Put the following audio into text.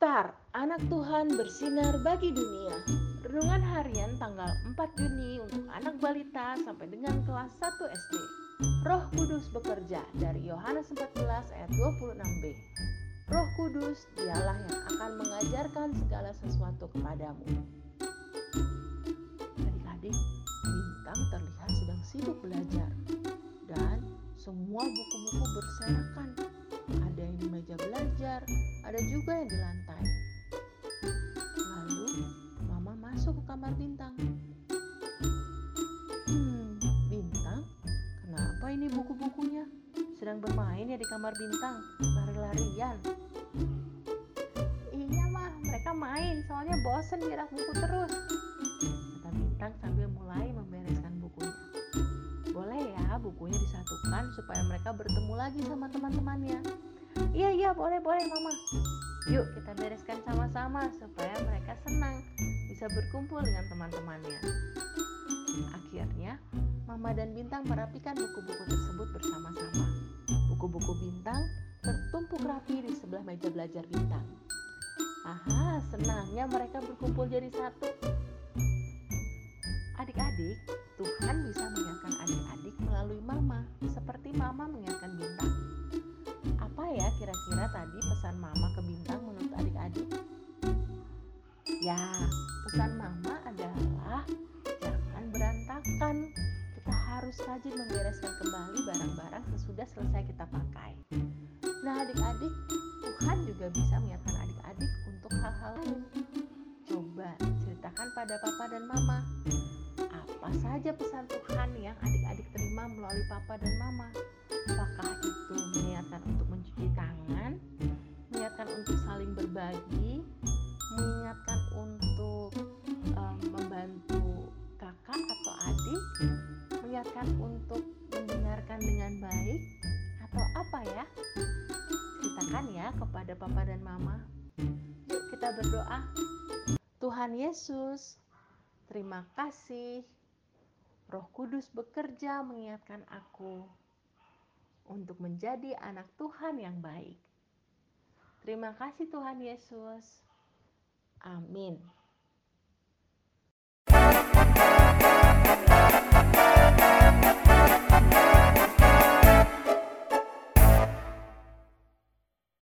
Star, anak Tuhan bersinar bagi dunia. Renungan harian tanggal 4 Juni untuk anak balita sampai dengan kelas 1 SD. Roh Kudus bekerja dari Yohanes 14 ayat 26b. Roh Kudus dialah yang akan mengajarkan segala sesuatu kepadamu. Adik-adik, Bintang terlihat sedang sibuk belajar dan semua buku-buku berserakan. Ada juga yang di lantai. Lalu Mama masuk ke kamar Bintang. Hmm, Bintang, kenapa ini buku-bukunya? Sedang bermain ya di kamar Bintang, lari-larian. Iya mah, mereka main, soalnya bosen di buku terus. Supaya mereka bertemu lagi sama teman-temannya. Iya iya boleh boleh mama. Yuk kita bereskan sama-sama supaya mereka senang bisa berkumpul dengan teman-temannya. Akhirnya Mama dan Bintang merapikan buku-buku tersebut bersama-sama. Buku-buku Bintang tertumpuk rapi di sebelah meja belajar Bintang. Aha, senangnya mereka berkumpul jadi satu. Adik-adik, Tuhan bisa mengingatkan kira-kira tadi pesan Mama ke Bintang menurut adik-adik? Ya, pesan Mama adalah jangan berantakan. Kita harus rajin membereskan kembali barang-barang sesudah selesai kita pakai. Nah, adik-adik, Tuhan juga bisa mengingatkan adik-adik untuk hal-hal lain. Coba ceritakan pada papa dan mama. Apa saja pesan Tuhan yang adik-adik terima melalui papa dan mama? Atau adik, mengingatkan untuk mendengarkan dengan baik, atau apa ya? Ceritakan ya kepada papa dan mama. Yuk kita berdoa. Tuhan Yesus, terima kasih. Roh Kudus bekerja mengingatkan aku untuk menjadi anak Tuhan yang baik. Terima kasih Tuhan Yesus. Amin.